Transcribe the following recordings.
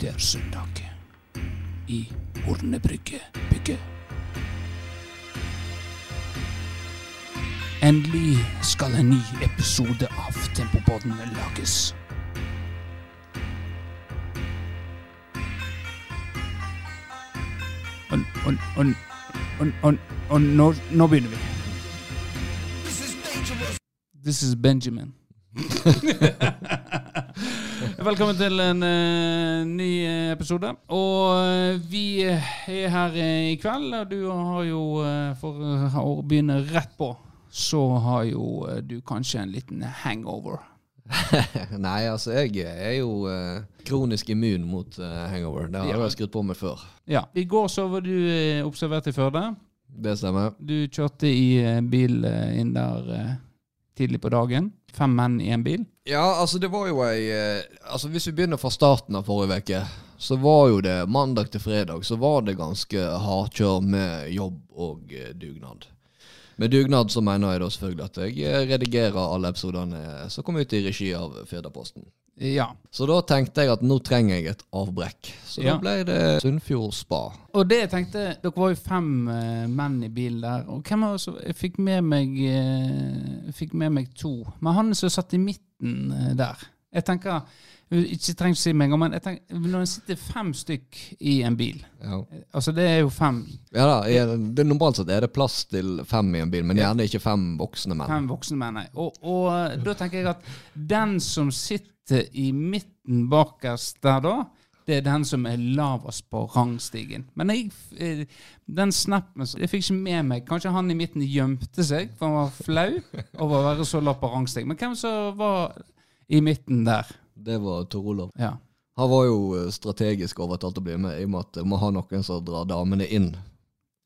Det er søndag i Hornebryggebygget. Endelig skal en ny episode av Tempopodden lages. Og, og, og, og, og, og nå, nå begynner vi. This is Benjamin. Velkommen til en uh, ny eh, episode. Og uh, vi er her uh, i kveld, og du har jo, for å begynne rett på, så har jo du kanskje en liten hangover. Nei, altså jeg er jo kronisk immun mot hangover. Det har Ja. jeg skrudd på meg før. Ja. I går så var du observert i Førde. Det stemmer. Du kjørte i bil inn der tidlig på dagen. Fem menn i en bil. Ja, altså det var jo ei eh, Altså Hvis vi begynner fra starten av forrige uke, så var jo det mandag til fredag så var det ganske hardkjør med jobb og eh, dugnad. Med dugnad så mener jeg da selvfølgelig at jeg eh, redigerer alle episodene som kommer ut i regi av Firdaposten. Ja. Så da tenkte jeg at nå trenger jeg et avbrekk. Så Ja. da ble det Sunnfjord spa. Og det jeg tenkte Dere var jo fem uh, menn i bilen der. Og hvem var det Jeg fikk med meg uh, fikk med meg to. Men han som satt i midten uh, der Jeg tenker Ikke trenger å si meg, men tenker, når det sitter fem stykk i en bil Ja. Altså det er jo fem, Ja da, er det, det, Normalt sett er det plass til fem i en bil, men gjerne ikke fem voksne menn. fem voksne menn. nei. Og, og eh, da tenker jeg at den som sitter i midten bakerst der da, det er den som er lavest på rangstigen. Men jeg, eh, den snappen Jeg fikk ikke med meg Kanskje han i midten gjemte seg, for han var flau over å være så lav på rangstigen. Men hvem som var i midten der? Det var Tor Olav. Ja. Han var jo eh, strategisk overtalt å bli med, i og med at vi må ha noen som drar damene inn.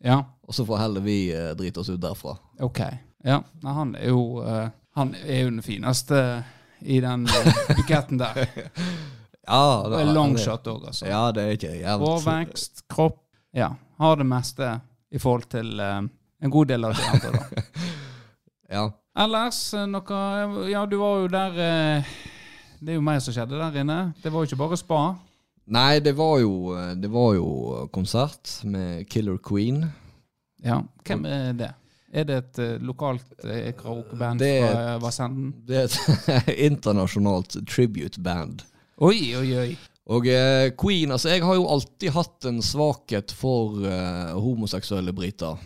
Ja, Og så får heller vi eh, drite oss ut derfra. ok. Ja, Nei, han er jo eh, Han er jo den fineste i den eh, buketten der. Ja, Og en longshot òg, altså. Ja, det er ikke jævlig. Hårvekst, kropp. Ja. Har det meste i forhold til eh, en god del av de andre, da. Ja. Ellers eh, noe Ja, du var jo der eh, Det er jo mer som skjedde der inne. Det var jo ikke bare spa. Nei, det var jo, eh, det var jo konsert med Killer Queen. Ja. Hvem er det? Er det et eh, lokalt eh, karaokeband fra Vassenden? Det er et internasjonalt tribute band. Oi, oi, oi. Og eh, Queen Altså, jeg har jo alltid hatt en svakhet for eh, homoseksuelle briter.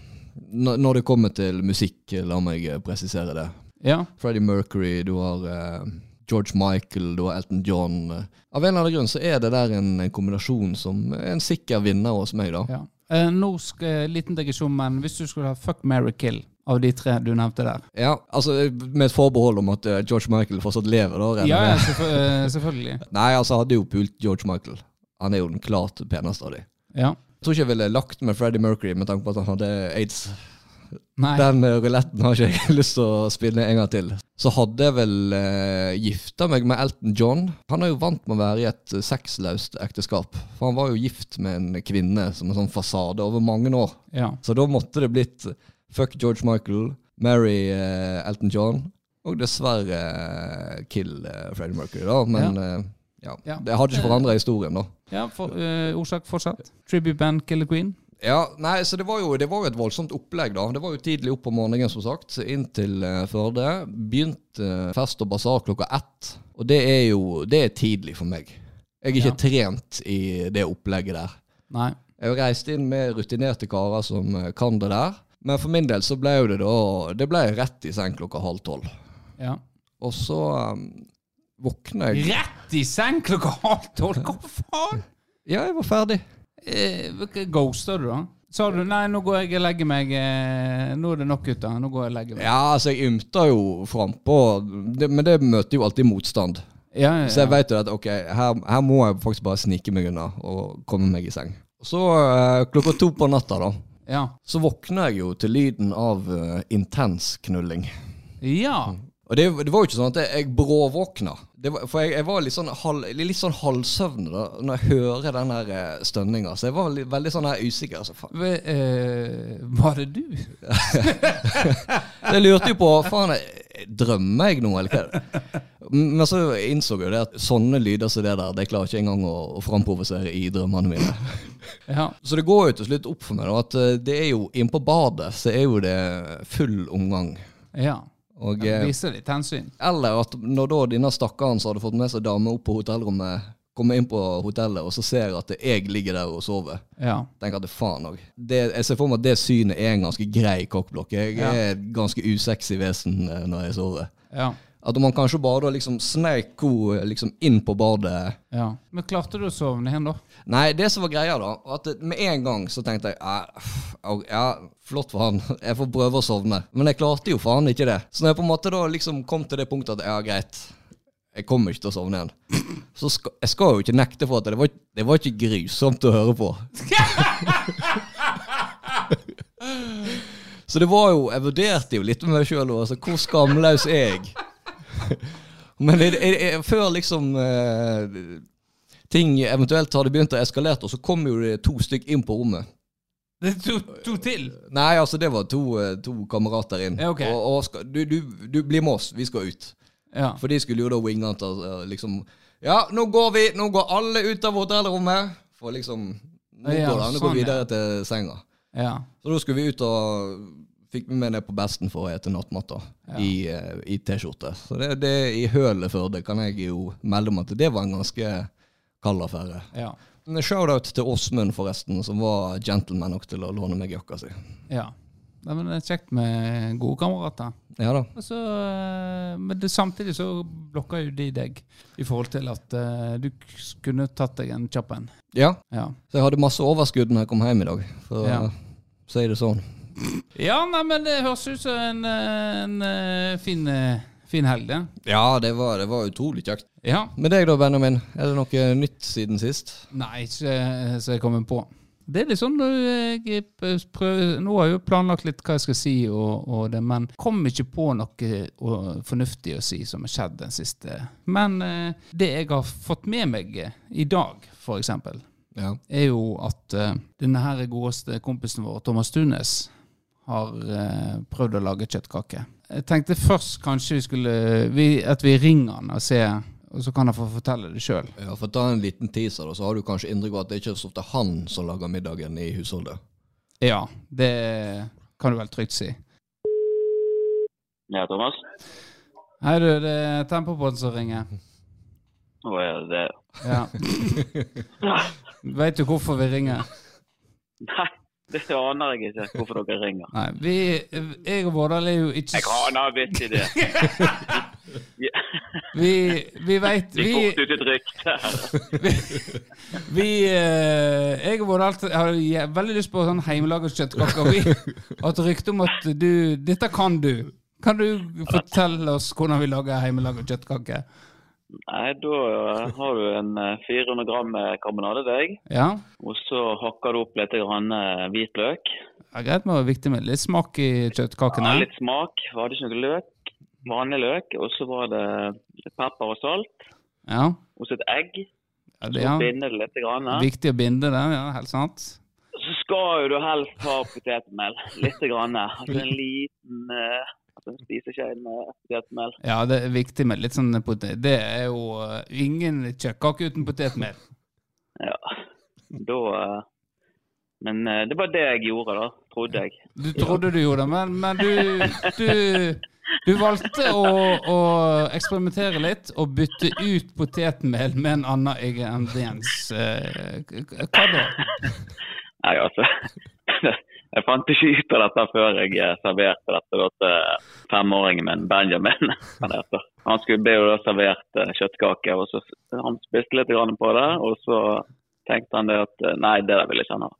N når det kommer til musikk, la meg presisere det. Ja. Freddie Mercury, du har eh, George Michael, har Elton John. Av en eller annen grunn så er det der en, en kombinasjon som er en sikker vinner hos meg, da. ja. Eh, nå skal liten digresjon, men hvis du skulle ha fuck, Mary kill av de tre du nevnte der Ja, altså med et forbehold om at eh, George Michael fortsatt lever, da. Ja, ja eh, selvfølgelig. Nei, altså hadde jo pult George Michael. Han er jo den klart peneste av de. Ja. Jeg tror ikke jeg ville lagt med Freddie Mercury med tanke på at han hadde aids. Nei. Den ruletten har ikke jeg lyst til å spille en gang til. Så hadde jeg vel uh, gifta meg med Elton John. Han er jo vant med å være i et uh, sexløst ekteskap. For han var jo gift med en kvinne som en sånn fasade over mange år. Ja. Så da måtte det blitt fuck George Michael, marry uh, Elton John, og dessverre uh, kill uh, Freddie Mercury, da. Men ja. Ja. det hadde ikke forandra historien, da. Ja, for, eh, Orsak fortsatt. Tribute band Killer Queen. Ja, nei, så det var, jo, det var jo et voldsomt opplegg, da. Det var jo tidlig opp om morgenen, som sagt, inn til uh, Førde. Begynte uh, fest og basar klokka ett. Og det er jo det er tidlig for meg. Jeg er ikke Ja. trent i det opplegget der. Nei. Jeg har reist inn med rutinerte karer som uh, kan det der. Men for min del så ble jo det da Det ble rett i seng klokka halv tolv. Ja. Og så um, våkna jeg Rett i seng klokka halv tolv! Hva faen? Ja, jeg var ferdig. Eh, ghosta du, da? Sa du 'nei, nå går jeg og legger meg', eh, nå er det nok, gutter. Nå går jeg og legger meg. Ja, altså, jeg ymter jo frampå, men det møter jo alltid motstand. Ja, ja, ja. Så jeg vet jo at ok, her, her må jeg faktisk bare snike meg unna og komme meg i seng. Så eh, klokka to på natta, da, ja. så våkner jeg jo til lyden av uh, intens knulling. ja. Og det, det var jo ikke sånn at jeg, bråvåkna. Det var, for jeg, jeg var litt sånn, halv, litt sånn halvsøvn da når jeg hører den her eh, stønninga. Så jeg var litt, veldig sånn her usikker. Altså, faen. Ve- eh, var det du? Jeg lurte jo på Faen, jeg- drømmer jeg nå, eller hva? Men så innså jeg jo det at sånne lyder som det der, det klarer ikke engang å, å framprovosere i drømmene mine. Ja. Så det går jo til slutt opp for meg da, at eh, det er jo inne på badet så er jo det full omgang. ja. Og, eh, Viser litt hensyn. eller at når da denne stakkaren som hadde fått med seg dame opp på hotellrommet, kommer inn på hotellet og så ser jeg at jeg ligger der og sover. Ja. tenker at det faen òg. Jeg ser for meg at det synet er en ganske grei kokkblokk. Jeg Ja. er et ganske usexy vesen eh, når jeg sover. Ja. At man kanskje bare liksom sneik henne liksom inn på badet ja. Men klarte du å sovne igjen, da? Nei, det som var greia, da, at med en gang så tenkte jeg ja, flott for han, jeg får prøve å sovne. Men jeg klarte jo faen ikke det. Så når jeg på en måte da liksom kom til det punktet at ja, greit, jeg kommer ikke til å sovne igjen, så skal, jeg skal jo ikke nekte for at det var, det var ikke grusomt å høre på. Så det var jo Jeg vurderte jo litt med meg sjøl. Altså, hvor skamløs er jeg? Men jeg, jeg, jeg, før liksom eh, ting eventuelt hadde begynt å eskalere, og så kom jo det to stykk inn på rommet. Det er to, to til. Nei, altså det var to, eh, to kamerater inn. Ja, okay. Og, og skal, du, du, du blir med oss, vi skal ut. Ja. For de skulle jo da winge han til eh, liksom Ja, nå går vi! Nå går alle ut av hotellrommet! For liksom Nå Ja, går det an å gå sånn, ja. videre til senga. ja. Så da skulle vi ut og fikk vi med det på Besten for å ete nattmatta Ja. i, uh, i T-skjorte. Så det, det i hølet Førde kan jeg jo melde om at det var en ganske kald affære. Ja. Shout-out til Åsmund, forresten, som var gentleman nok til å låne meg jakka si. ja. Det er kjekt med gode kamerater. Ja da. Altså, men det, samtidig så blokka jo de deg i forhold til at uh, du kunne tatt deg en kjapp en. Ja, Ja. så jeg hadde masse overskudd når jeg kom hjem i dag, for Ja. å si det sånn. Ja, nei, men det høres ut som en, eh, en eh, fin, eh, fin helg, det. Ja, det var, det var utrolig kjekt. Ja. Med deg da, Benjamin, er det noe nytt siden sist? Nei, ikke som så jeg kommer på. Det er litt sånn jeg prøver, Nå har jeg jo planlagt litt hva jeg skal si, og, og det, men kom ikke på noe eh, fornuftig å si som har skjedd den siste. Men eh, det jeg har fått med meg eh, i dag, for eksempel, Ja. er jo at eh, denne her godeste kompisen vår, Thomas Tunes, har eh, prøvd å lage kjøttkake. Jeg tenkte først kanskje vi skulle vi, At vi ringer han og ser, og så kan han få fortelle det sjøl. Ja, For ta en liten teaser, og så har du kanskje inntrykk av at det ikke er så ofte han som lager middagen i husholdet. Ja, det kan du vel trygt si. Ja, Thomas? Hei du, det er Tempopodden som ringer. Å ja, det Ja. Vet du hvorfor vi ringer? Nei, det aner jeg ikke hvorfor dere ringer. Nei, vi, jeg og Vårdal er jo ikke Jeg aner visst i det. Vi, vi veit vi, fort ut et rykte vi eh, Jeg og Vårdal har veldig lyst på sånn hjemmelaget kjøttkake. og Vi har et rykte om at du Dette kan du. Kan du fortelle oss hvordan vi lager hjemmelaget kjøttkake? Nei, da har du en eh, 400 gram karbonadedeig. Ja? Og så hakker du opp litt grann eh, hvitløk. ja greit, med å viktig med litt smak i kjøttkakene. Ja, litt smak. Var det ikke noe løk. Vanlig løk. Og så var det litt pepper og salt. Ja, Og så et egg. ja det, ja. Så binde det litt. Grann. viktig å binde det. Ja, helt sant. Så skal jo du helst ha potetmel. Litt. Grann. Altså en liten eh, ikke en med potetmel. Ja, det er viktig med litt sånn potet. Det er jo eh, ingen kjøttkake uten potetmel. Ja. Da eh, Men eh, det var det jeg gjorde, da. Trodde jeg. Du trodde du gjorde det, men, men du, du Du valgte å, å eksperimentere litt og bytte ut potetmel med en annen ingrediens. Eh, Hva da? Nei, altså. Jeg fant ikke ut av dette før jeg eh, serverte dette til femåringen min, Benjamin. Han, skulle be jo da servert eh, kjøttkake, og så han spiste litt på det. Og så tenkte han det at eh, nei, det der vil ikke han ha.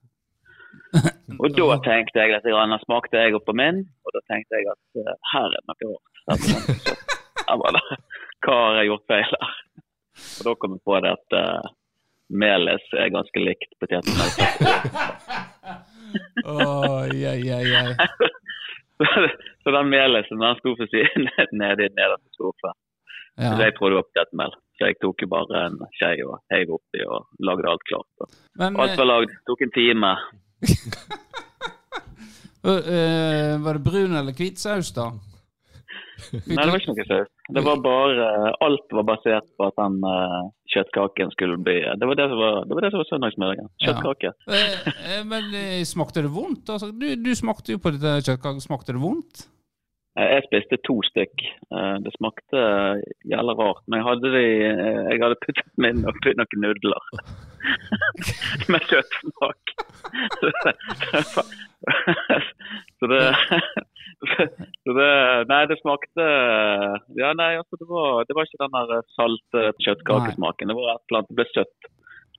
Og da tenkte jeg litt, grann, smakte jeg opp på min, og da tenkte jeg at her er det noe rart. Jeg Hva har jeg gjort feil her? Og da kom jeg på det at melis er ganske likt potetmel. Oi, oi, oi. Så den melisen den sto for siden nede i nederste skuffen. Så Ja. jeg trodde det var potetmel. Så jeg tok jo bare en skje og heiv oppi og lagde alt klart. Og Men alt var lagd. Tok en time. eh, var det brun eller hvit saus, da? Nei, det var ikke noe saus. Det var bare Alt var basert på at den uh, kjøttkaken skulle bli Det var det som var, det var, det som var søndagsmiddagen. Kjøttkake. Eh, eh, Men eh, smakte det vondt? Altså, du, du smakte jo på dette kjøttkaken. Smakte det vondt? Eh, Jeg spiste to stykk. Eh, Det smakte jævla rart. Men jeg hadde, de, eh, jeg hadde puttet oppi noen nudler. Med kjøttsmak. Så det- Så det nei, det smakte Ja, nei, altså det var, det var ikke den der salte kjøttkakesmaken. Det var et eller annet, det ble søtt.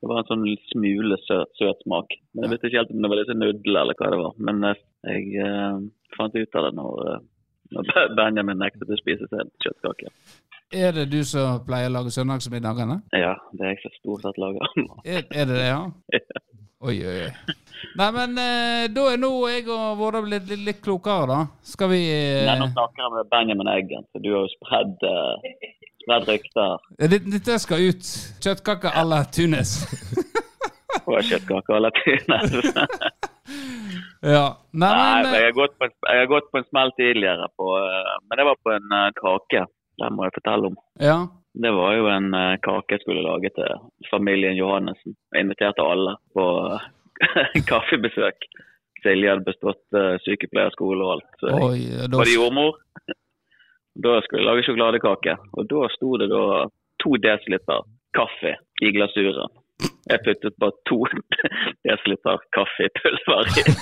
Det var en sånn smule søt, søt smak. Men jeg visste ikke helt om det var disse nudlene eller hva det var. Men jeg, jeg eh, fant ut av det når, eh, Benjamin nektet å spise selv en kjøttkake. Er det du som pleier å lage søndagsmiddagene? Ja, det er jeg som stort sett lager. Er, er det det, ja? Oi, oi, oi. Nei, men eh, da er nå jeg og Vårdal blitt litt, litt klokere, da. Skal vi eh, Nei, nå snakker jeg med Benjamin Eggen, for du har jo spredd, eh, spredd rykter Dette, dette skal ut. Kjøttkake à la Tunis. kjøttkaker kjøttkake la latines. ja. Nei, Nei, men jeg eh, har gått på en, jeg har gått på en smell tidligere, på, eh, men det var på en eh, kake. Den må jeg fortelle om. Ja. Det var jo en kake jeg skulle lage til familien Johannessen. Jeg inviterte alle på kaffebesøk. Silje hadde bestått uh, sykepleierskole og alt. Så Oi, da var det jordmor. Da skulle jeg lage sjokoladekake, og da sto det da to desiliter kaffe i glasuren. Jeg puttet bare to desiliter kaffepulver i.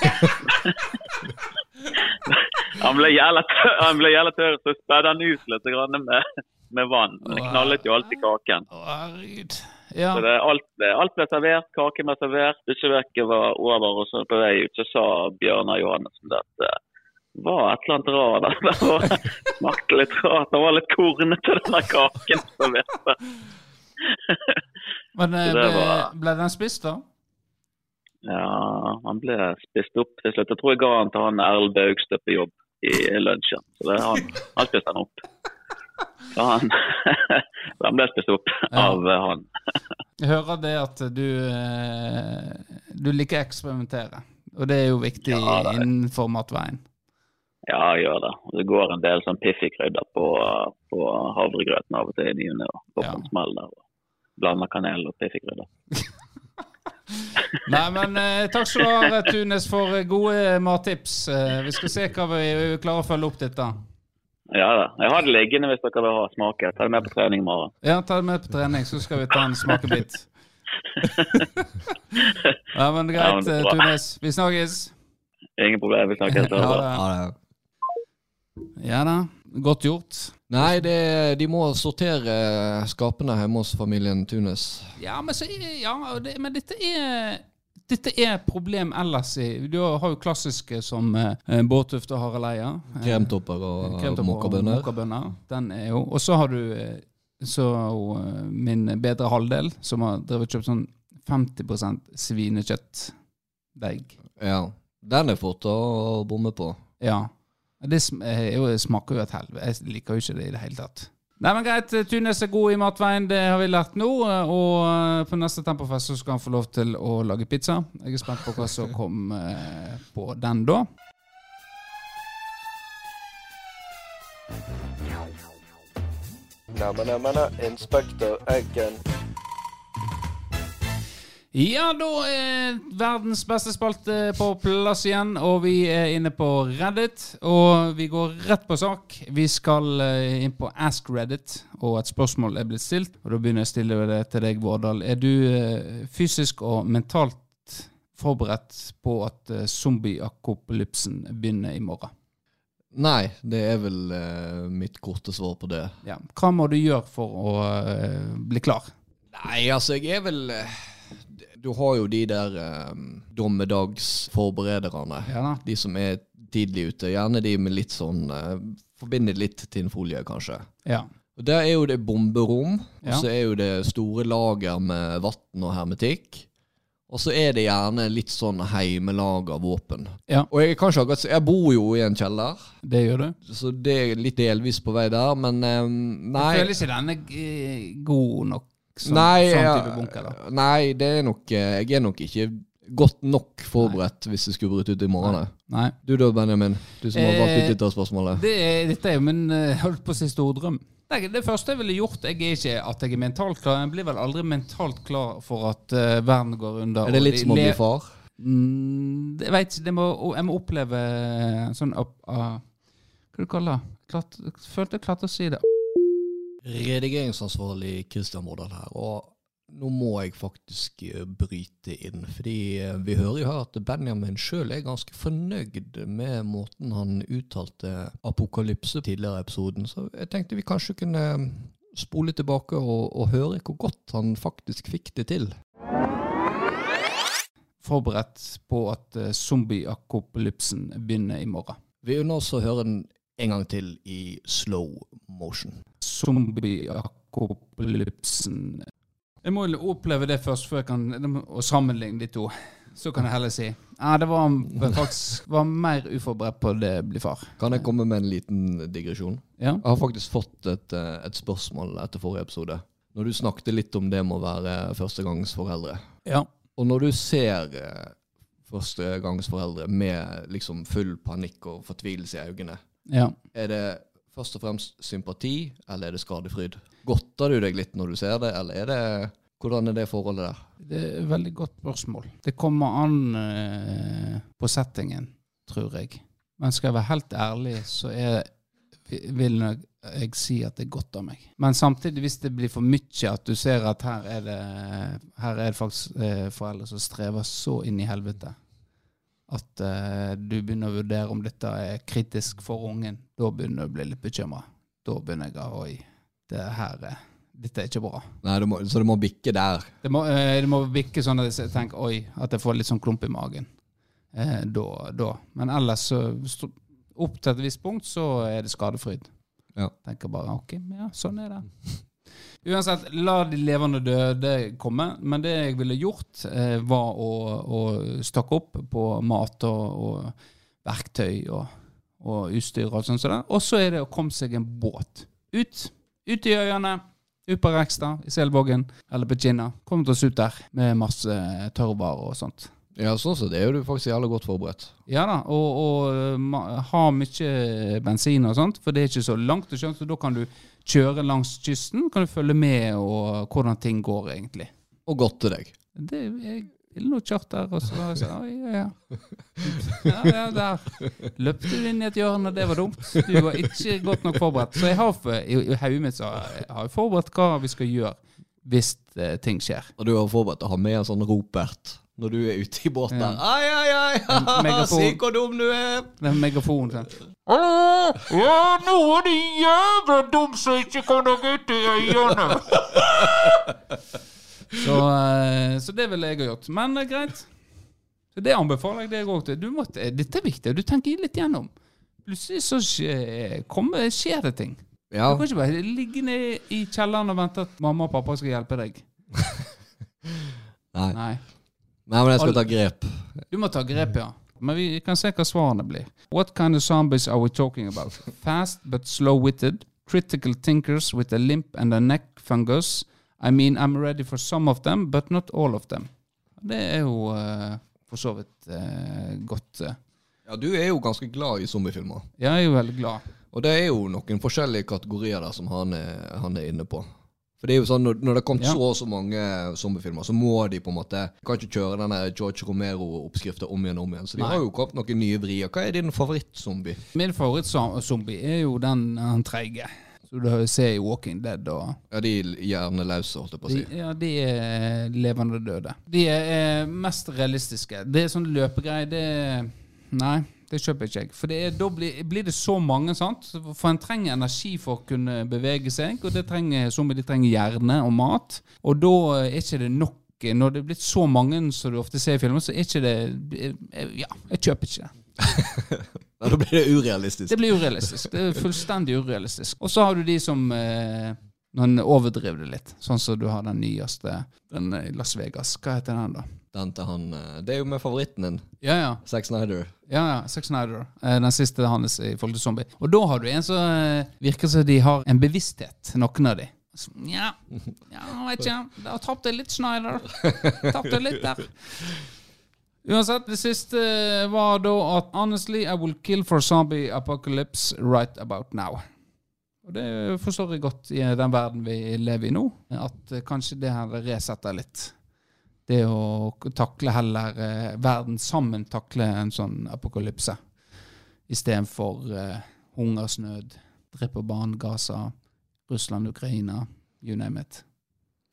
Tørr, han ble jævla tørr så spedde han ut litt med, med vann. Men det knallet jo alltid kaken. Ja. Det, alt, alt ble servert, kaken ble servert, besøket var over, og så på vei ut så sa Bjørnar Johannessen at det var et eller annet rart. Det var, smakte litt rart. Det var litt kornete, den der kaken. Men eh, det ble, var- ble den spist, da? Ja, han ble spist opp til slutt. Jeg tror jeg ga han til han Erlend Baugstø på jobb i lunsjen. Så det, han, han spiste han opp. Så han, han ble spist opp Ja. av eh, han. Jeg hører det at du eh, Du liker å eksperimentere. Og det er jo viktig Ja, er- innenfor matveien. Ja, jeg gjør det. Det går en del sånn piffikrydder på, på havregrøten av og til i ny og ne. Går Ja. på en smell der. og Blander kanel og piffikrydder. Nei, men eh, takk skal du ha, Tunes, for eh, gode mattips. Eh, vi skal se hva vi, vi klarer å følge opp dette. Ja da. Jeg har det liggende hvis dere vil ha smake. Ta det med på trening i morgen. Ja, ta det med på trening, så skal vi ta en smakebit. Ja, men Ja, men det er eh, bra. Tunes. Vi snakkes. Ingen problem. Vi snakkes. Ha Ja, det. Ja, det. Ja da. Godt gjort. Nei, det, de må sortere skapene hjemme hos familien Tunes. Ja, men, så, ja, det, men dette er dette er problem ellers i Du har jo klassiske som eh, Bårtuft og Harald Eia. Eh, Kremtopper og Kremtopper og mokkabønner. Den er jo Og så har du eh, så eh, min bedre halvdel, som har drevet kjøpt sånn 50% svinekjøttdeig. Ja. Den er fort å bomme på. Ja. Det er jo, smaker jo et helvete. Jeg liker jo ikke det i det hele tatt. Nei, men Greit, Tunes er god i matveien, det har vi lært nå. Og eh, på neste Tempofest så skal han få lov til å lage pizza. Jeg er spent på hva som eh, på den da. Namma, namma, na, Inspektør Eggen. Ja, da er verdens beste spalte på plass igjen, og vi er inne på Reddit. Og vi går rett på sak. Vi skal eh, inn på Ask Reddit, og et spørsmål er blitt stilt. Og da begynner jeg å stille det til deg, Vårdal. Er du eh, fysisk og mentalt forberedt på at eh, zombieakopalypsen begynner i morgen? Nei, det er vel uh, mitt korte svar på det. Ja. Hva må du gjøre for å uh, bli klar? Nei, altså, jeg er vel eh, Du har jo de der um, dommedagsforberederne. Ja. De som er tidlig ute. Gjerne de med litt sånn uh, Forbinder litt tinnfolie, kanskje. Ja. Og Der er jo det bomberom, og så er jo det store lager med vann og hermetikk. Og så er det gjerne litt sånn heimelaga våpen. Ja. Og jeg kan ikke Jeg bor jo i en kjeller, Det gjør du? så det er litt delvis på vei der, men um, nei. Jeg føler ikke den er eh, god nok som nei, sånn bunker. nei, det er nok eh, Jeg er nok ikke godt nok forberedt hvis det skulle bryte ut i morgen. Nei. Du da, Benjamin, du som har valgt ut Eh, dette spørsmålet. Det er, dette er jo min eh, holdt på å si store drøm. Det, første jeg ville gjort, jeg er ikke at jeg er mentalt klar. Jeg blir vel aldri mentalt klar for at uh, verden går under. Er det litt som å bli far? Mm, jeg veit ikke. jeg må oppleve sånn uh, Hva du kaller det? Klart, følte jeg klarte å si det. Redigeringsansvarlig Kristian Vårdal her, og nå må jeg faktisk eh, bryte inn. Fordi eh, vi hører jo her at Benjamin sjøl er ganske fornøyd med måten han uttalte apokalypse tidligere i episoden, så jeg tenkte vi kanskje kunne spole tilbake og, og høre hvor godt han faktisk fikk det til. Forberedt på at zombie-akopalypsen begynner i morgen. Vi unner oss å høre den en gang til i slow motion. Zombie-akopalypsen Jeg må jo oppleve det først, før jeg kan og sammenligne de to. Så kan jeg heller si ja, det var faktisk var mer uforberedt på det bli far. Kan jeg komme med en liten digresjon? Ja. Jeg har faktisk fått et, eh, et spørsmål etter forrige episode. Når du snakket litt om det med å være førstegangsforeldre. ja. Og når du ser eh, førstegangsforeldre med liksom full panikk og fortvilelse i øynene, ja. er det først og fremst sympati, eller er det skadefryd? Godter du deg litt når du ser det, eller er det Hvordan er det forholdet der? Det er et veldig godt spørsmål. Det kommer an eh, på settingen, tror jeg. Men skal jeg være helt ærlig, så er, vil jeg si at det er godt av meg. Men samtidig, hvis det blir for mye, at du ser at her er det, her er det faktisk eh, foreldre som strever så inn i helvete at uh, du begynner å vurdere om dette er kritisk for ungen, da begynner du å bli litt bekymra. Da begynner jeg å Oi, det her er, dette er ikke bra. Nei, du må, Så det må bikke der. Det må, uh, det må bikke sånn at jeg tenker oi, at jeg får litt sånn klump i magen. Uh, da, da. Men ellers, opp til et visst punkt, så er det skadefryd. Ja. Tenker bare ok, ja, sånn er det. Uansett, la de levende døde komme. Men det jeg ville gjort, eh, var å, å stokke opp på mat og, og verktøy og, og utstyr og sånn sånt. det. Og så er det å komme seg en båt. Ut. Ut i øyene. Ut på Rekstad, i Selvågen eller på Kinna. Kom oss ut der med masse tørrvarer og sånt. Ja, sånn sett er jo du faktisk jævlig godt forberedt. Ja da, og, og ha mye bensin og sånt, for det er ikke så langt så da kan du kjøre langs kysten, kan du følge med og hvordan ting går egentlig. Og godt til deg. Det, jeg ville nå kjørt der, og så var jeg sånn, ja, ja. ja, der løpte du inn i et hjørne, det var dumt. Du var ikke godt nok forberedt. Så jeg har for, i, i hodet mitt så har jeg har jeg forberedt hva vi skal gjøre hvis eh, ting skjer. Og du har forberedt å ha med en sånn ropert når du er ute i båten Ja. Ai, Ai, ai, ai! Si hvor dum du er! Det er megafon. Sånn. Ja, nå er jævla dum som ikke kan ha gutt i øynene. Så, eh, så det ville jeg ha gjort. Men det er greit. Så det anbefaler jeg deg òg til. Måtte, dette er viktig, du tenker litt gjennom. Plutselig så kommer, skjer det ting. Ja, Du kan ikke bare ligge ned i kjelleren og vente at mamma og pappa skal hjelpe deg. nei. Nei. nei, men jeg skal ta grep. Du må ta grep, ja. Men vi kan se hva svarene blir. What kind of zombies are we talking about? Fast but slow-witted, critical thinkers with a limp and a neck fungus. I mean, I'm ready for some of them, but not all of them. Det er jo uh, for så vidt uh, godt. Uh. Ja, du er jo ganske glad i zombiefilmer. Jeg er jo veldig glad. Og det er jo noen forskjellige kategorier der som han er, han er inne på. For det er jo sånn, Når, når det kommer Ja. så og så mange zombiefilmer, så må de på en måte Kan ikke kjøre denne George Romero-oppskrifta om igjen og om igjen. Så de Nei. har jo kommet noen nye vrier. Hva er din favorittzombie? Min favorittzombie er jo den den treige. Så du ser i Walking Dead og Ja, de hjerneløse, holdt jeg på å si. De, ja, de er levende døde. De er eh, mest realistiske. Det er sånn løpegreie, det er- Nei, det kjøper ikke jeg. For det er, da blir, blir det så mange, sant. For en trenger energi for å kunne bevege seg, og det trenger de trenger hjerne og mat. Og da er ikke det nok. Når det er blitt så mange som du ofte ser i filmer, så er ikke det Ja, jeg kjøper ikke det. Da blir det urealistisk. Det blir urealistisk. Det er fullstendig urealistisk. Og så har du de som eh, overdriver det litt. Sånn som du har den nyeste, den i Las Vegas. Hva heter den, da? Den til han eh, Det er jo med favoritten din, Ja, ja. Zack Snyder. Ja, ja, Zack Snyder. Eh, Den siste hans i forhold til zombie. Og da har du en som eh, virker som de har en bevissthet, noen av de. Nja, Ja, vet ikke. Da tapte jeg litt Snyder. Tapte litt der. Uansett, det siste var da at Honestly, I will kill for zombie apocalypse right about now. Og det forstår jeg godt i den verden vi lever i nå, at kanskje det her resetter litt. Det å takle heller eh, verden sammen, takle en sånn apokalypse. Istedenfor eh, hungersnød, drepe barn, Gaza, Russland, Ukraina, you name it.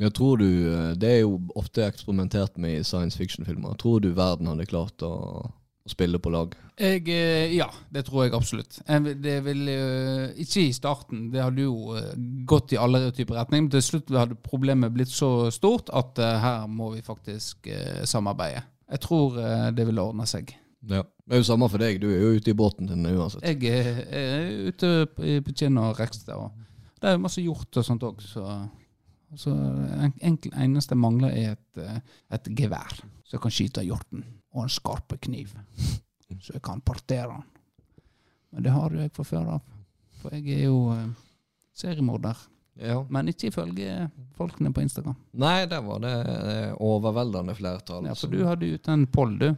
Jeg tror du, eh, Det er jo ofte eksperimentert med i science fiction-filmer. Tror du verden hadde klart å, å spille på lag? Jeg, eh, ja, det tror jeg absolutt. Det vil, eh, ikke i starten, det hadde jo eh, gått i alle typer retninger, men til slutt hadde problemet blitt så stort at her må vi faktisk samarbeide. Jeg tror det vil ordne seg. Ja. Det er jo samme for deg, du er jo ute i båten din uansett. Jeg er, ute på, Kinn og Rekstad, og det er masse hjort og sånt òg, så, så en, enkel, eneste mangler, er et, et gevær, jeg kan skyte hjorten, og en skarpe kniv, så jeg kan partere den. Men det har jo jeg fra før av, for jeg er jo eh, seriemorder, Ja. men ikke ifølge folkene på Instagram. Nei, der var det eh, overveldende flertall. Ja, for du hadde ut en poll, du.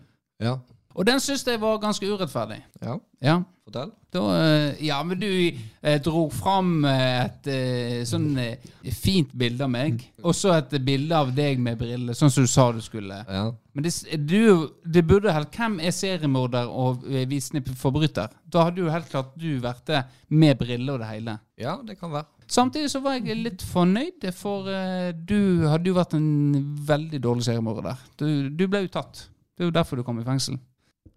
Ja. Og den synes jeg var ganske urettferdig. ja. Ja, Fortell. Da, eh, ja, men du eh, dro fram eh, et eh, sånn eh, fint bilde av meg, og så et bilde av deg med briller, sånn som du sa du skulle. Ja. Men det, du, det burde helt Hvem er seriemorder og visende forbryter? Da hadde jo helt klart du vært det med briller og det hele. ja, det kan være. Samtidig så var jeg litt fornøyd, for eh, du hadde jo vært en veldig dårlig seriemorder. Du, du ble jo tatt. Det er jo derfor du kom i fengsel.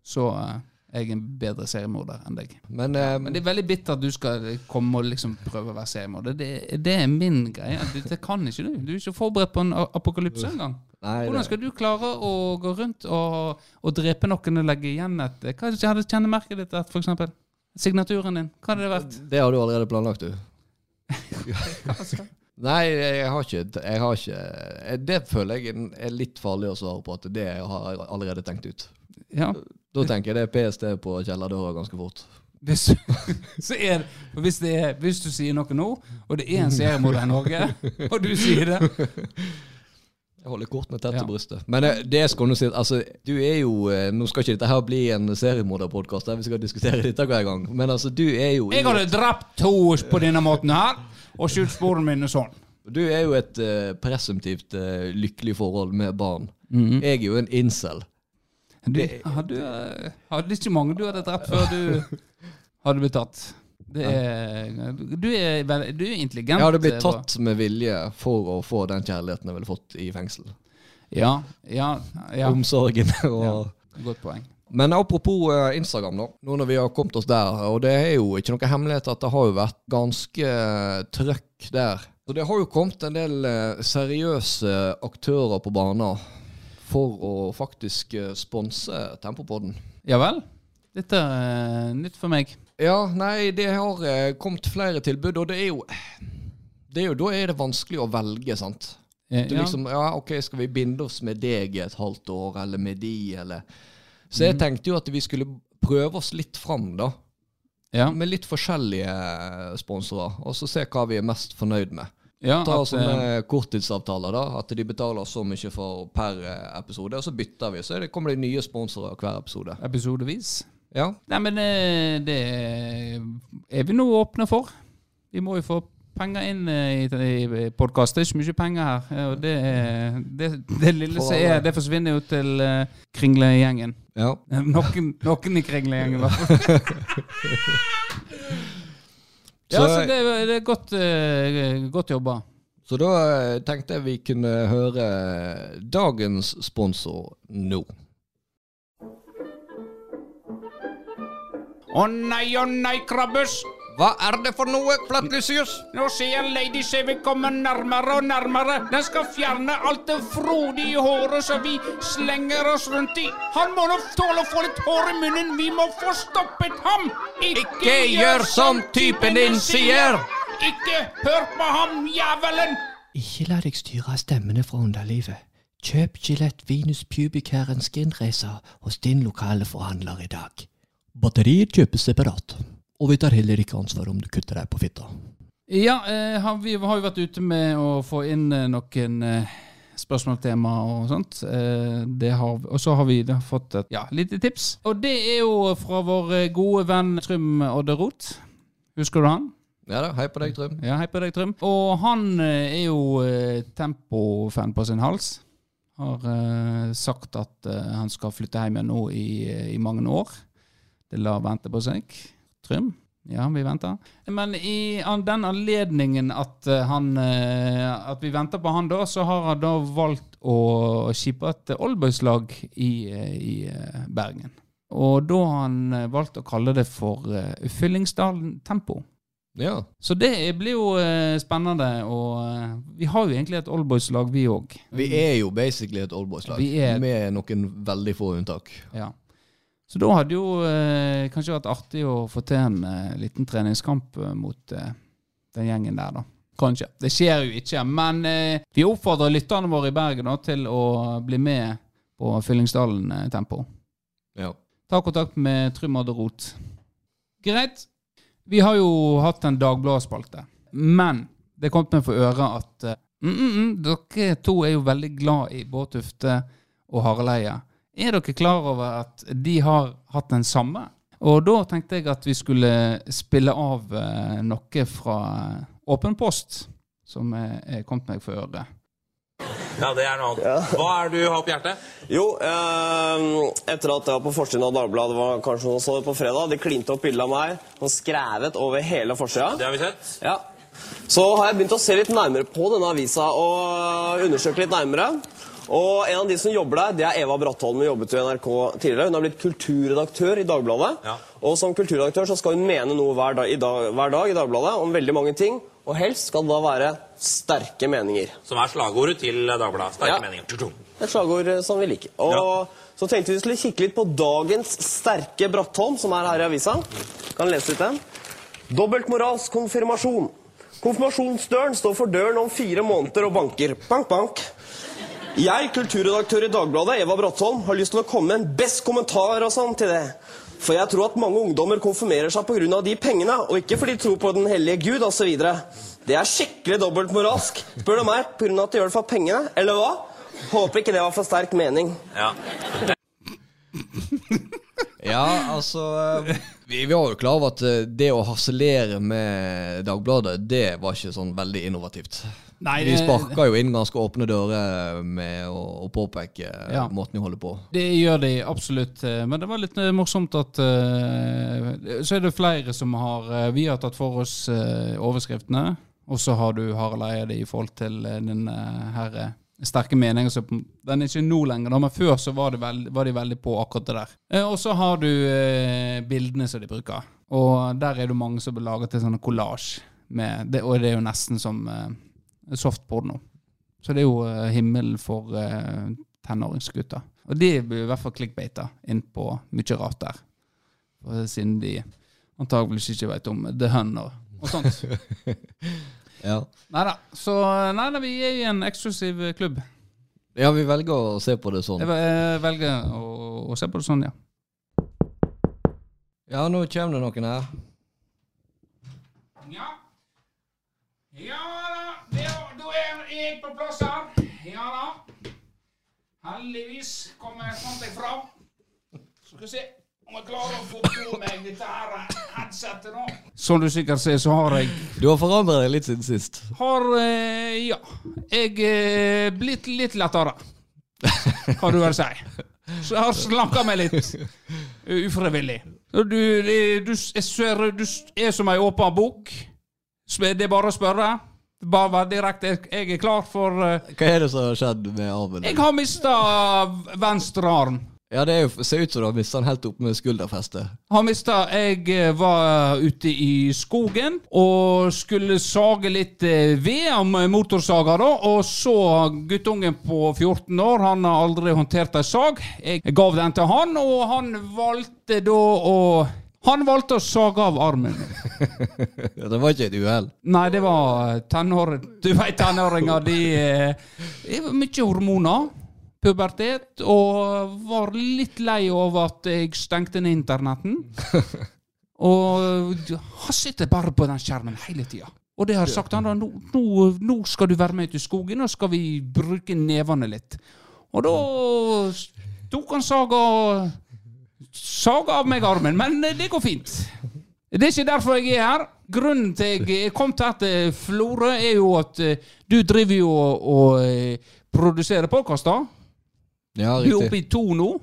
Så er jeg er en bedre seriemorder enn deg. Men, uh, Men det er veldig bittert at du skal komme og liksom prøve å være seriemorder. Det, det er min greie. Det, det kan ikke du. Du er ikke forberedt på en apokalypse engang. Hvordan skal du klare å gå rundt og, og drepe noen og legge igjen et Hva hadde kjennemerket ditt vært, eksempel? Signaturen din? Hva hadde det vært? det har du allerede planlagt, du. Nei, jeg har ikke, jeg har ikke eh, Det føler jeg er litt farlig å svare på, at det har jeg allerede tenkt ut. Ja. Da tenker jeg det er PST på kjellerdøra ganske fort. Hvis, så er hvis, det er, hvis du sier noe nå, og det er en seriemorder i Norge, og du sier det Jeg holder kortene tett til brystet. Men eh, det skal du si, altså, du er jo eh, Nå skal ikke dette her bli en seriemorderpodkast der vi skal diskutere dette hver gang, men altså, du er jo Jeg hadde drept to på denne måten her, og skjult sporene mine sånn. Du er jo et uh, presumptivt uh, lykkelig forhold med barn. Mhm. Jeg er jo en incel. Du, hadde, eh, hadde ikke mange du hadde drept før du hadde blitt tatt. Det er, du, er, du er intelligent. Jeg hadde blitt eh, tatt med vilje for å få den kjærligheten jeg ville fått i fengsel. Ja, ja, ja. Omsorgen og Ja. Godt poeng. Men apropos eh, Instagram, da. Nå når vi har kommet oss der, og det er jo ikke noe hemmelighet at det har jo vært ganske eh, trøkk der. Så det har jo kommet en del eh, seriøse aktører på banen for å faktisk eh, sponse Tempopodden. Ja vel? Dette er nytt for meg. Ja, nei, det har eh, kommet flere tilbud, og det er jo det er jo, Da er det vanskelig å velge, sant. Ja, Du ja. liksom, ja, ok, Skal vi binde oss med deg i et halvt år, eller med de, eller Så jeg tenkte jo at vi skulle prøve oss litt fram, da. ja. Med litt forskjellige eh, sponsorer, og så se hva vi er mest fornøyd med. Ja Ta at, sånne eh, korttidsavtaler, da. At de betaler så mye for per eh, episode, og så bytter vi. Så det, kommer det nye sponsorer hver episode. episodevis. Ja, Nei, men eh, det er vi nå åpne for. Vi må jo få penger inn i, i podkast. Det er ikke mye penger her. Og det, det, det lille som er, det forsvinner jo til uh, Kringlegjengen. ja. Noen, noen i Kringlegjengen, i hvert fall. Ja, Så- så det, er- det er godt, uh, godt jobba. Så da eh, tenkte jeg vi kunne høre dagens sponsor nå. Å nei, å nei, krabbes. Hva er det for noe, Flatlysius? Nå ser jeg Lady Sevy komme nærmere og nærmere. Den skal fjerne alt det frodige håret som vi slenger oss rundt i. Han må nå tåle å få litt hår i munnen. Vi må få stoppet ham. Ikke, gjør som typen din sier. Ikke hør på ham, jævelen. Ikke la deg styre av stemmene fra underlivet. Kjøp Gillette Venus Pubic Hair and Skin Racer hos din lokale forhandler i dag. Batterier kjøpes separat, og vi tar heller ikke ansvar om du kutter deg på fitta. Ja, eh, har, vi har jo vært ute med å få inn eh, noen eh, spørsmålstema og sånt. Eh, det har, og så har vi da fått et ja, lite tips. Og det er jo fra vår gode venn Trym Odderot. Husker du han? Ja da, hei på deg, Trym. Ja, hei på deg, Trym. Og han eh, er jo eh, tempofan på sin hals. Har eh, sagt at eh, han skal flytte hjem igjen nå i, i mange år. Det lar vente på seg. Trym? Ja, vi venter. Men i den anledningen at, eh, han, eh, at vi venter på han da, så har han da valgt å skipe et oldboyslag i, eh, i Bergen. Og da har han valgt å kalle det for Fyllingsdalen Tempo. Ja. Så det blir jo spennende, og vi har jo egentlig et oldboyslag, vi òg. Vi er jo basically et oldboys-lag, med noen veldig få unntak. Ja. Så da hadde jo eh, kanskje vært artig å få til en eh, liten treningskamp eh, mot eh, den gjengen der, da. Kanskje. Det skjer jo ikke, men eh, vi oppfordrer lytterne våre i Bergen da, til å bli med på Fyllingsdalen eh, Tempo. Ja. Ta kontakt med Trym Adde Rot. Greit. Vi har jo hatt en Dagbladet-spalte, men det kom meg for øre at mm, mm, mm, dere to er jo veldig glad i Bård Tufte og Harald Eia. Er dere klar over at de har hatt den samme? Og da tenkte jeg at vi skulle spille av eh, noe fra eh, Åpen post, som er, kommet meg for øre. Ja, det er noe annet. Hva er det du har på hjertet? Jo, eh, etter at jeg var på forsiden av Dagbladet, det var kanskje noen så det på fredag, de klinte opp bilde av meg, og skrevet over hele forsida. Det har vi sett. Ja. Så har jeg begynt å se litt nærmere på denne avisa og undersøke litt nærmere. Og en av de som jobber der, det er Eva Brattholm. Hun jobbet i NRK tidligere. Hun har blitt kulturredaktør i Dagbladet. Ja. Og som kulturredaktør så skal hun mene noe hver dag, i dag, hver dag i Dagbladet om veldig mange ting. Og helst skal det da være sterke meninger. Som er slagordet til Dagbladet. Sterke Ja. meninger. Et slagord eh, som vi liker. Og Ja. så tenkte vi skulle kikke litt på dagens sterke Brattholm, som er her i avisa. Kan lese litt den. Dobbeltmoralsk konfirmasjon. Konfirmasjonsdøren står for døren om fire måneder og banker. Bank, bank. Jeg, kulturredaktør i Dagbladet, Eva Brattholm, har lyst til å komme med en best kommentar og sånn til det. For jeg tror at mange ungdommer konfirmerer seg pga. de pengene, og ikke fordi de tror på den hellige Gud osv. Det er skikkelig dobbeltmoralsk. Spør du meg, pga. at de gjør det for pengene, eller hva? Håper ikke det var for sterk mening. Ja. Ja, altså eh, vi, var jo klar over at eh, det å harselere med Dagbladet, det var ikke sånn veldig innovativt. Nei, De sparka jo inn ganske åpne dører med å, å påpeke eh, Ja. måten de holder på. Det gjør de absolutt, eh, men det var litt eh, morsomt at eh, Så er det flere som har eh, Vi har tatt for oss eh, overskriftene, og så har du Harald Eide i forhold til eh, den eh, her eh, sterke meningen. Så den er ikke nå lenger, da, men før så var, det veld, var de veldig på akkurat det der. Eh, og så har du eh, bildene som de bruker, og der er det mange som blir laget til sånne kollasj. Og det er jo nesten som eh, softporno. Så det er jo eh, himmelen for uh, tenåringsgutter. Og de blir i hvert fall clickbata inn på mye rart der. Og siden de antageligvis ikke vet om The Hun og, og sånt. Ja. Neida. Så nei da, vi er i en eksklusiv klubb. ja, vi velger å se på det sånn. Jeg jeg velger å, å se på det sånn, ja. Ja, nå kommer det noen her. Ja. Ja da, da er jeg på plass her. Ja da. Heldigvis kom jeg fant jeg fram. Så skal vi se om jeg klarer å få på meg dette her headsetet nå. Som du sikkert ser, så har jeg Du har forandret deg litt siden sist. Har eh, Ja. Jeg er blitt litt lettere, kan du vel si. Så jeg har slanka meg litt. eh, Ufrivillig. Du, Du, du, du er som ei åpen bok. Det er bare å spørre. Bare vær direkte. Jeg- er klar for uh, Hva er det som har skjedd med armen? Jeg har mista venstre arm. Ja, det er jo, ser ut som du har mista den helt opp med skulderfestet. Har mista Jeg eh, var ute i skogen og skulle sage litt eh, ved med motorsaga, da. Og så guttungen på 14 år, han har aldri håndtert ei sag. Jeg gav den til han, og han valgte da å Han valgte å sage av armen. Det var ikke et uhell. Nei, det var tenår... Du vet tenåringer, de er mye hormoner. Pubertet. Og var litt lei over at jeg stengte ned internetten. Og han sitter bare på den skjermen hele tida. Og det har sagt han da, nå, nå, nå skal du være med ut i skogen, og skal vi bruke nevene litt. Og da tok han saga Saga av meg armen, men eh, det går fint. Det er ikke derfor jeg er her. Grunnen til jeg kom til at til Florø, er jo at eh, du driver jo og, eh, produserer podkaster. Ja, Du er oppe i to nå.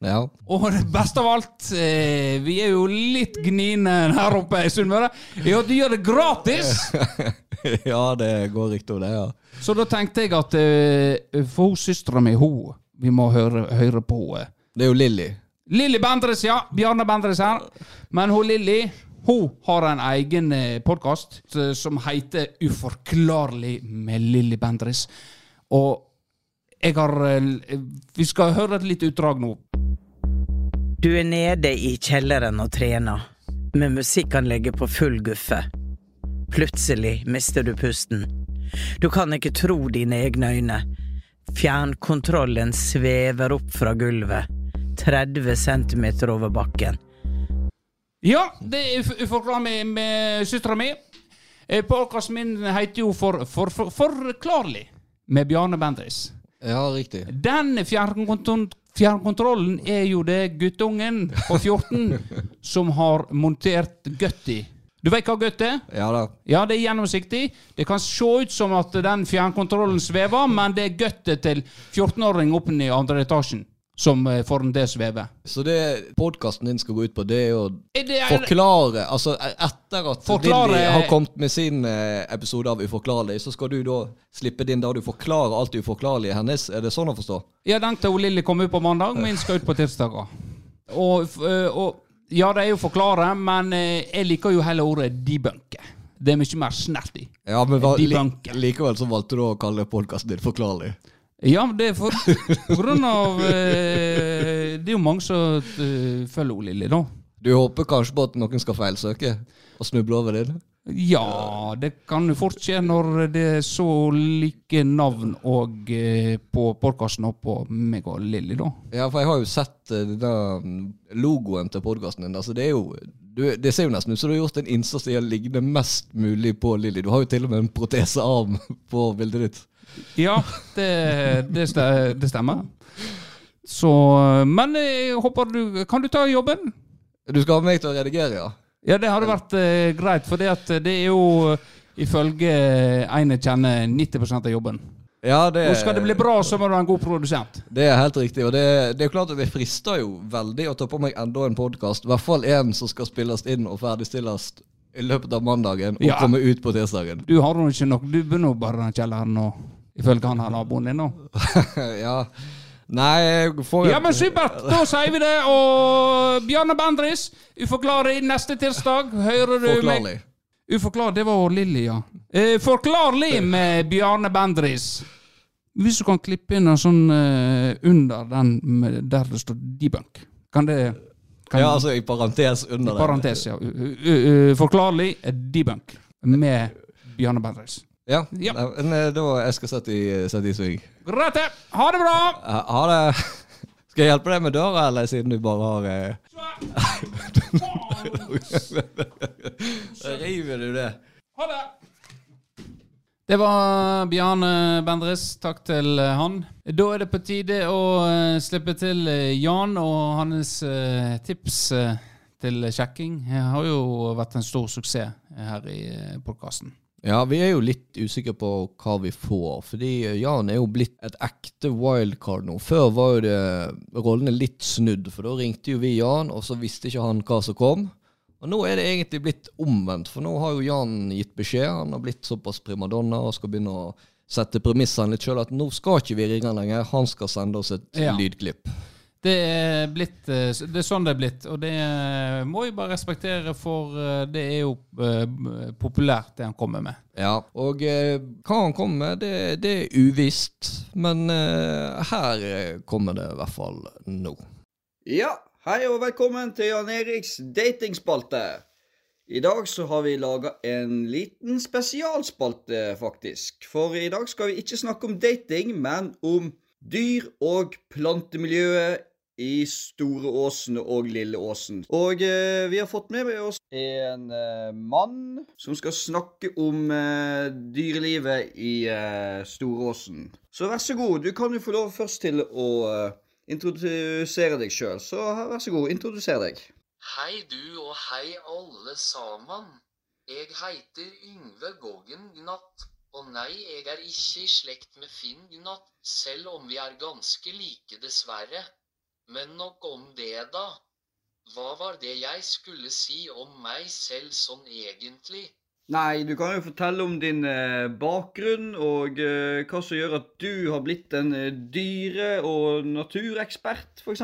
Ja. Og det beste av alt, eh, vi er jo litt gniene her oppe i Sunnmøre, er at du gjør det gratis! ja, det går riktig om det, ja. Så da tenkte jeg at eh, for hun søstera mi, hun Vi må høre, høre på henne. Det er jo Lilly. Lilly Bendriss, ja. Bjarne Bendriss her. Men hun Lilly hun har en egen podkast som heter Uforklarlig med Lilly Bendriss'. Og jeg har eh, Vi skal høre et lite utdrag nå. Du er nede i kjelleren og trener, med musikkanlegget på full guffe. Plutselig mister du pusten. Du kan ikke tro dine egne øyne. Fjernkontrollen svever opp fra gulvet, 30 centimeter over bakken. Ja, det er uf- Uforklarlig med, med søstera mi. Eh, Podkasten min heter jo For, for, for, Forklarlig med Bjarne Bendris. Ja, riktig. Den fjernkontrollen, fjernkontrollen er jo det guttungen på 14 som har montert gutti. Du vet hva gutt er? Ja da. Ja, det er gjennomsiktig. Det kan se ut som at den fjernkontrollen svever, men det er guttet til 14-åring oppe i andre etasjen som eh, får den sveve. Så det podkasten din skal gå ut på, det er å det- forklare Altså e- etter at Forklare- Lilly har kommet med sin eh, episode av Uforklarlig, så skal du da slippe din der du forklarer alt det uforklarlige hennes. Er det sånn å forstå? Ja, den til Lilly kom ut på mandag, min skal ut på tirsdager. Og, øh, og ja, det er jo forklare, men eh, jeg liker jo heller ordet debunke. Det er mye mer snert i. Ja, men hva, li, likevel så valgte du å kalle podkasten din Forklarlig. Ja, det er for, på grunn av eh, Det er jo mange som eh, følger hun Lilly, da. Du håper kanskje på at noen skal feilsøke og snuble over det? Ja, det kan jo fort skje når det er så like navn og eh, på podkasten og på meg og Lilly, da. Ja, for jeg har jo sett eh, denne logoen til podkasten din. Altså, det er jo du, Det ser jo nesten ut som du har gjort en innsats i å ligne mest mulig på Lilly. Du har jo til og med en protesearm på bildet ditt. Ja, det, det, stemmer. Så Men jeg håper du Kan du ta jobben? Du skal ha meg til å redigere, ja? Ja, det hadde vært eh, greit, for det, det er jo eh, ifølge en jeg kjenner 90% av jobben. Ja, det, Og skal det bli bra, så må du ha en god produsent. det er helt riktig. Og det, det er klart at det frister jo veldig å ta på meg enda en podkast. I hvert fall en som skal spilles inn og ferdigstilles i løpet av mandagen og Ja. komme ut på tirsdagen. Du har jo ikke nok Du begynner bare den kjelleren nå, ifølge han her naboen din nå. ja. Nei, får Ja, men supert! Da sier vi det. Og Bjarne Bendris, uforklarlig neste tirsdag. Hører du Forklarlig. meg? Uforklarlig, det var Lilly, ja. Eh, forklarlig med Bjarne Bendris. Hvis du kan klippe inn en sånn uh, under den der det står debunk. Kan det kan, Ja, altså i parentes under det. Parentes, ja. Uh, uh, Forklarlig eh, debunk med Bjarne Bendris. Ja, Ja. Men eh, da jeg skal sette i, sette i sving. Greit, det. Ha det bra! Ha det. Skal jeg hjelpe deg med døra, eller siden du bare har eh... River du det? Ha det! Det var Bjarne Bendris. Takk til eh, han. Da er det på tide å eh, slippe til Jan og hans tips til sjekking. Det har jo vært en stor suksess her i podkasten. Ja, vi er jo litt usikre på hva vi får, fordi Jan er jo blitt et ekte wildcard nå. Før var jo det rollene litt snudd, for da ringte jo vi Jan, og så visste ikke han hva som kom. Og nå er det egentlig blitt omvendt, for nå har jo Jan gitt beskjed. Han har blitt såpass primadonna og skal begynne å sette premissene litt sjøl at nå skal ikke vi ringe lenger, han skal sende oss et Ja. lydklipp. Det er, blitt, eh, det er sånn det er blitt, og det eh, må jeg bare respektere, for eh, det er jo populært, det han kommer med. Ja, og hva han kommer med, det, det er uvisst. Men her kommer det i hvert fall nå. Ja, hei og velkommen til Jan Eriks datingspalte. I dag så har vi laga en liten spesialspalte, faktisk. For i dag skal vi ikke snakke om dating, men om dyr- og plantemiljøet i Store Åsen og Lille Åsen. Og eh, vi har fått med oss en eh, mann som skal snakke om eh, dyrelivet i eh, Store Åsen. Så vær så god, du kan jo få lov først til å eh, introdusere deg sjøl. Så vær så god, introduser deg. Hei du og hei alle sammen. Jeg heter Yngve Goggen Gnatt. Og nei, jeg er ikke i slekt med Finn Gnatt, selv om vi er ganske like, dessverre. Men nok om det, da. Hva var det jeg skulle si om meg selv sånn egentlig? Nei, du kan jo fortelle om din eh, bakgrunn og eh, hva som gjør at du har blitt en eh, dyre- og naturekspert, f.eks.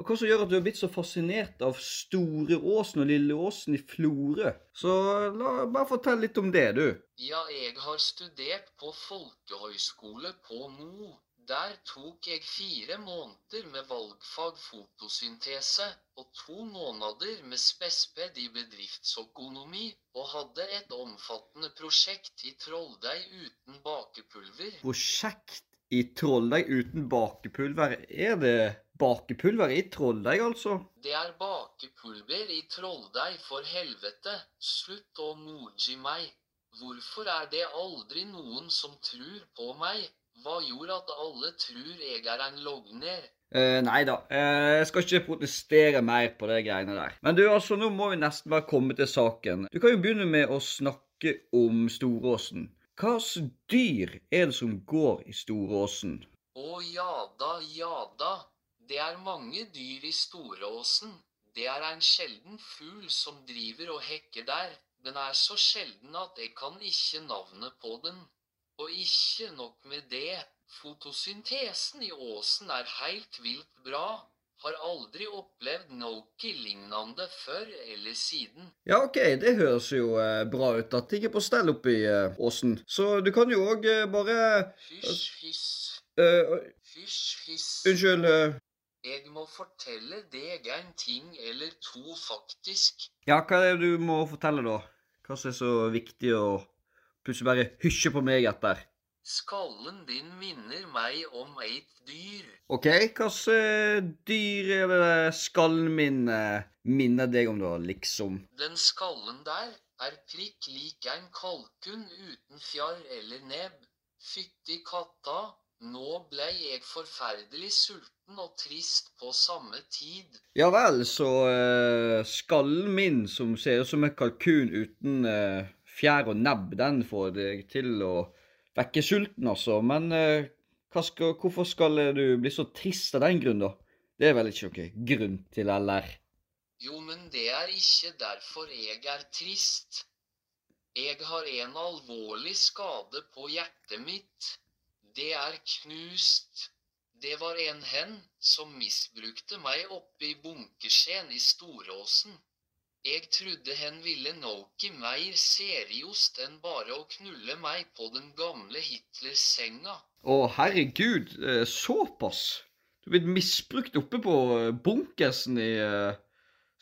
Og hva som gjør at du har blitt så fascinert av Store Åsen og Lille Åsen i Florø. Så la, bare fortell litt om det, du. Ja, jeg har studert på folkehøyskole på Mo. Der tok jeg fire måneder med valgfag fotosyntese og to måneder med spesped i bedriftsøkonomi, og hadde et omfattende prosjekt i trolldeig uten bakepulver. Prosjekt i trolldeig uten bakepulver. Er det bakepulver i trolldeig, altså? Det er bakepulver i trolldeig, for helvete. Slutt å moji meg. Hvorfor er det aldri noen som tror på meg? Hva gjorde at alle tror jeg er en logner? Uh, nei da, uh, jeg skal ikke protestere mer på de greiene der. Men du, altså, nå må vi nesten bare komme til saken. Du kan jo begynne med å snakke om Storåsen. Hva slags dyr er det som går i Storåsen? Å ja da, ja da. Det er mange dyr i Storåsen. Det er en sjelden fugl som driver og hekker der. Den er så sjelden at jeg kan ikke navnet på den. Og ikke nok med det, fotosyntesen i åsen er helt vilt bra. Har aldri opplevd noe lignende før eller siden. Ja, OK, det høres jo eh, bra ut. at ting er på stell oppe i eh, åsen. Så du kan jo òg eh, bare Hysj, hysj. eh, Hysj, hysj. Unnskyld. eh, Jeg må fortelle deg en ting eller to, faktisk. ja, hva er det du må fortelle, da? Hva som er så viktig å plutselig bare hysje på meg etter? Skallen din minner meg om et dyr. OK, hva slags dyr er det skallen min eh, minner deg om, da, liksom? Den skallen der er prikk lik en kalkun uten fjarr eller nebb. Fytti katta, nå blei jeg forferdelig sulten og trist på samme tid. Ja vel, så uh, skallen min, som ser ut som en kalkun uten eh, fjær og nebb, den får deg til å vekke sulten, altså. Men eh, skal, hvorfor skal du bli så trist av den grunn, da? Det er vel ikke noen grunn til, eller? Jo, men det er ikke derfor jeg er trist. Jeg har en alvorlig skade på hjertet mitt. Det er knust. Det var en hen som misbrukte meg oppe i bunkeskjeen i Storåsen. Jeg trodde hen ville noe mer seriøst enn bare å knulle meg på den gamle Hitler-senga. Å, herregud, eh, såpass? Du er blitt misbrukt oppe på eh, bunkersen i eh,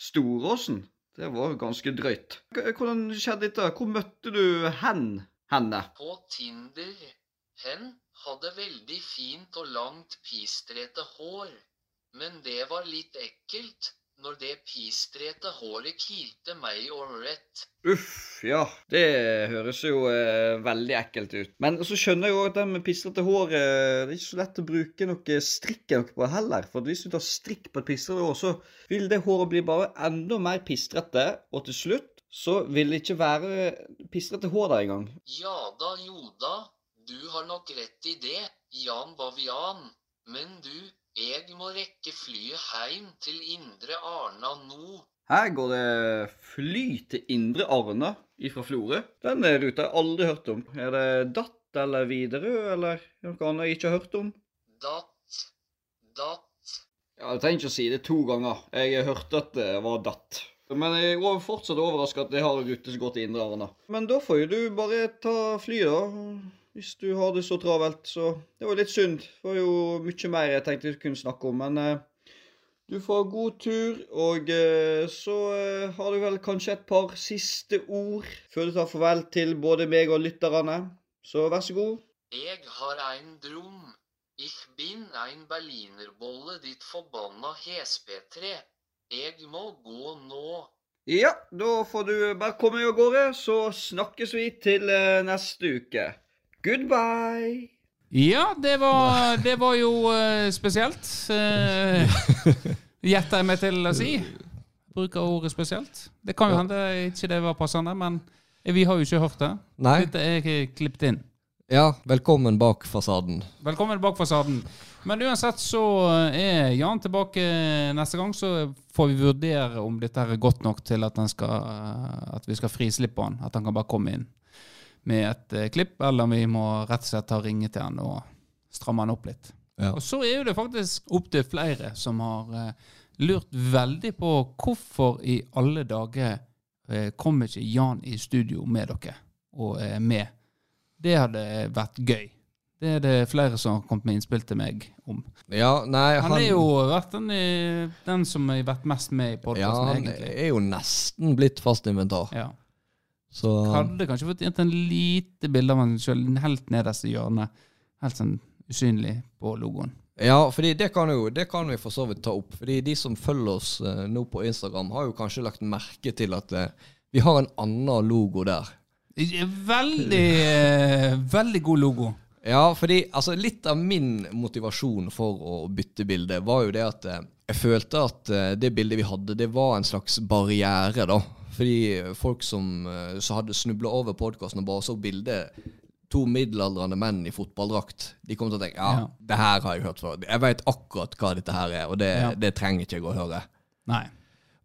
Storåsen? Det var ganske drøyt. Hvordan skjedde dette? Hvor møtte du hen? Henne? På Tinder. Hen hadde veldig fint og langt pistrete hår. Men det var litt ekkelt når det pistrete håret kilte meg ålreit. Uff, ja. Det høres jo eh, veldig ekkelt ut. Men så skjønner jeg jo at det med pistrete hår eh, Det er ikke så lett å bruke noe strikk noe på heller. For hvis du tar strikk på et pistrete hår, så vil det håret bli bare enda mer pistrete. Og til slutt så vil det ikke være pistrete hår der engang. Ja da, jo da. Du har nok rett i det, Jan Bavian. Men du, jeg må rekke flyet heim til Indre Arna nå. Her går det fly til Indre Arna ifra Florø. Den eh, ruta har jeg aldri hørt om. Er det Datt eller Widerøe eller noe annet jeg ikke har hørt om? Datt, datt. Ja, Jeg trenger ikke å si det to ganger. Jeg hørte at det var datt. Men jeg er fortsatt overraska at jeg har en rute som går til Indre Arna. Men da får jo du bare ta flyet, da. Hvis du har det så travelt. Så det var litt synd. Det var jo mye mer jeg tenkte vi kunne snakke om. Men eh, du får god tur, og eh, så eh, har du vel kanskje et par siste ord før du tar farvel til både meg og lytterne. Så vær så god. Jeg har ein drom. Ich bin ein berlinerbolle, ditt forbanna hespetre. Jeg må gå nå. Ja, da får du bare komme av gårde, så snakkes vi til neste uke. Goodbye! Ja, det var, det var jo uh, spesielt. Uh, Gjetter jeg meg til å si. Bruker ordet spesielt. Det kan jo hende ikke det var passende, men vi har jo ikke hørt det. Nei. Dette er klippet inn. Ja, velkommen bak fasaden. Velkommen bak fasaden. Men uansett så er Jan tilbake neste gang, så får vi vurdere om dette er godt nok til at, han skal, at vi skal frislippe han. At han kan bare komme inn med et eh, klipp, eller om vi må rett og slett ta ringe til han og stramme han opp litt. Ja. Og så er jo det faktisk opptil flere som har eh, lurt veldig på hvorfor i alle dager eh, kommer ikke Jan i studio med dere og er med. Det hadde vært gøy. Det er det flere som har kommet med innspill til meg om. Ja, nei, Han, er jo vært den, den som har vært mest med i Ja, podkasten, han egentlig. er jo nesten blitt fast inventar. Ja. Så Hadde kanskje fått gitt en lite bilde av han sjøl helt nederst i hjørnet. Helt sånn usynlig på logoen. Ja, fordi det kan, jo, det kan vi for så vidt ta opp. Fordi de som følger oss eh, nå på Instagram, har jo kanskje lagt merke til at eh, vi har en annen logo der. Veldig, eh, veldig god logo. Ja, fordi altså, litt av min motivasjon for å bytte bilde var jo det at eh, jeg følte at eh, det bildet vi hadde, det var en slags barriere, da. Fordi folk som eh, så hadde snubla over podkasten og bare så bildet to middelaldrende menn i fotballdrakt, de kom til å tenke ja, Ja. det her har jeg hørt før. Jeg vet akkurat hva dette her er, og det, Ja. det trenger ikke jeg å høre. Nei.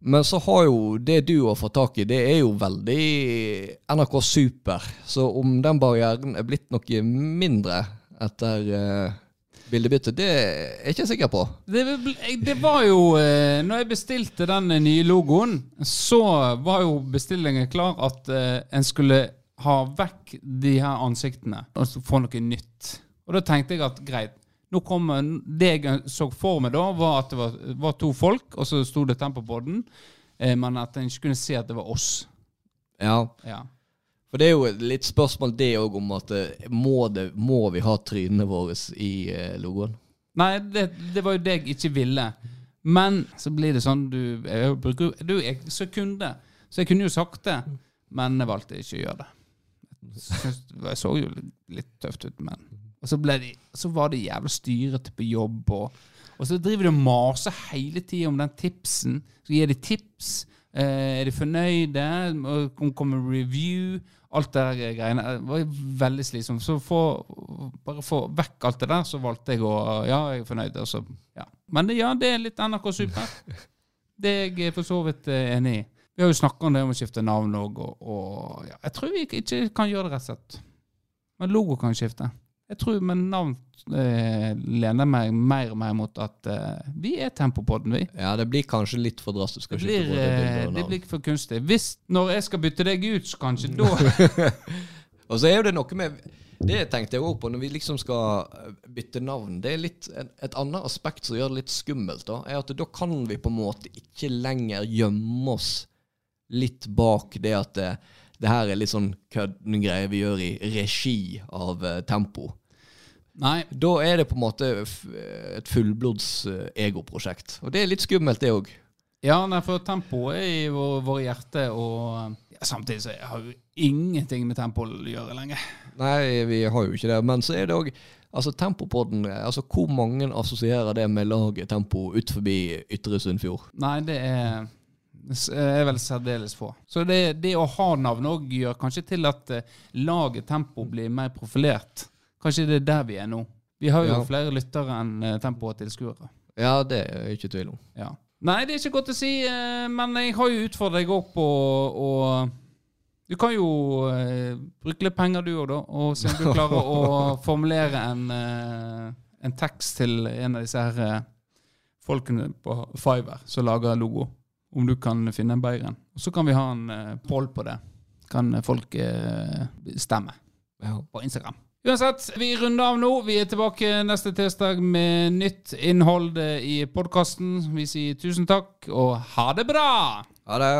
Men så har jo det du har fått tak i, det er jo veldig NRK Super. Så om den barrieren er blitt noe mindre etter uh, bildebyttet, det er jeg ikke sikker på. Det, det var jo eh, Når jeg bestilte den nye logoen, så var jo bestillingen klar at eh, en skulle ha vekk de her ansiktene og få noe nytt. Og da tenkte jeg at greit. Nå kommer, det jeg så for meg da, var at det var, var to folk, og så sto det Tempopodden, eh, men at en ikke kunne se at det var oss. Ja. Ja. For det er jo litt spørsmål det òg om at eh, må, det, må vi ha trynene våre i eh, logoen? Nei, det, det var jo det jeg ikke ville. Men så blir det sånn Du, jeg bruker du, jeg så så jeg kunne jo sagt det, men jeg valgte ikke å gjøre det. Synes- Jeg så jo litt tøft ut, men Og så, ble de, så var det jævla styrete på jobb, og, og så driver de og maser hele tida om den tipsen. Så gir de tips. Eh, er de fornøyde? Kommer review? Alt det der greiene. Var veldig slitsomt. Så for, bare få vekk alt det der, så valgte jeg å Ja, jeg er fornøyd. Altså, ja. Men ja, det er litt NRK Super. Det er jeg for så vidt eh, enig i. Vi har jo snakka om det om å skifte navn òg, og, og ja, jeg tror vi ikke kan gjøre det rett og slett. Men logo kan skifte. Jeg tror med navn eh, lener meg mer og mer mot at eh, vi er Tempopodden, vi. Ja, det blir kanskje litt for drastisk. å Det blir, både bilde eh, det blir blir for kunstig. Hvis når jeg skal bytte deg ut, så kanskje da Og så er jo det noe med Det tenkte jeg òg på når vi liksom skal eh, bytte navn. Det er litt et, et annet aspekt som gjør det litt skummelt. Da er at da kan vi på en måte ikke lenger gjemme oss litt bak det at det, det her er litt sånn kødden greie vi gjør i regi av uh, Tempo. Nei. Da er det på en måte f- et fullblods uh, egoprosjekt. Og det er litt skummelt, det òg. Ja, nei, for tempo er i vår, vår hjerte, og ja, samtidig så har jo ingenting med tempo å gjøre lenger. Nei, vi har jo ikke det. Men så er det òg Altså, Tempopodden altså Hvor mange assosierer det med laget Tempo ut forbi Ytre Sunnfjord? Nei, det er, er vel særdeles få. Så det, det å ha navn òg gjør kanskje til at eh, laget Tempo blir mer profilert. Kanskje det er der vi er nå. Vi har jo Ja. flere lyttere enn eh, Tempo og tilskuere. Ja, det er jeg ikke i tvil om. Ja. Nei, det er ikke godt å si, eh, men jeg har jo utfordret deg opp og, og Du kan jo eh, bruke litt penger du òg, da, og se om du klarer å formulere en, eh, en tekst til en av disse her eh, folkene på Fiverr som lager logo. Om du kan finne en bedre en. Så kan vi ha en uh, poll på det. Kan folk uh, stemme på Instagram. Uansett, vi runder av nå. Vi er tilbake neste tirsdag med nytt innhold eh, i podkasten. Vi sier tusen takk, og ha det bra! Ha det.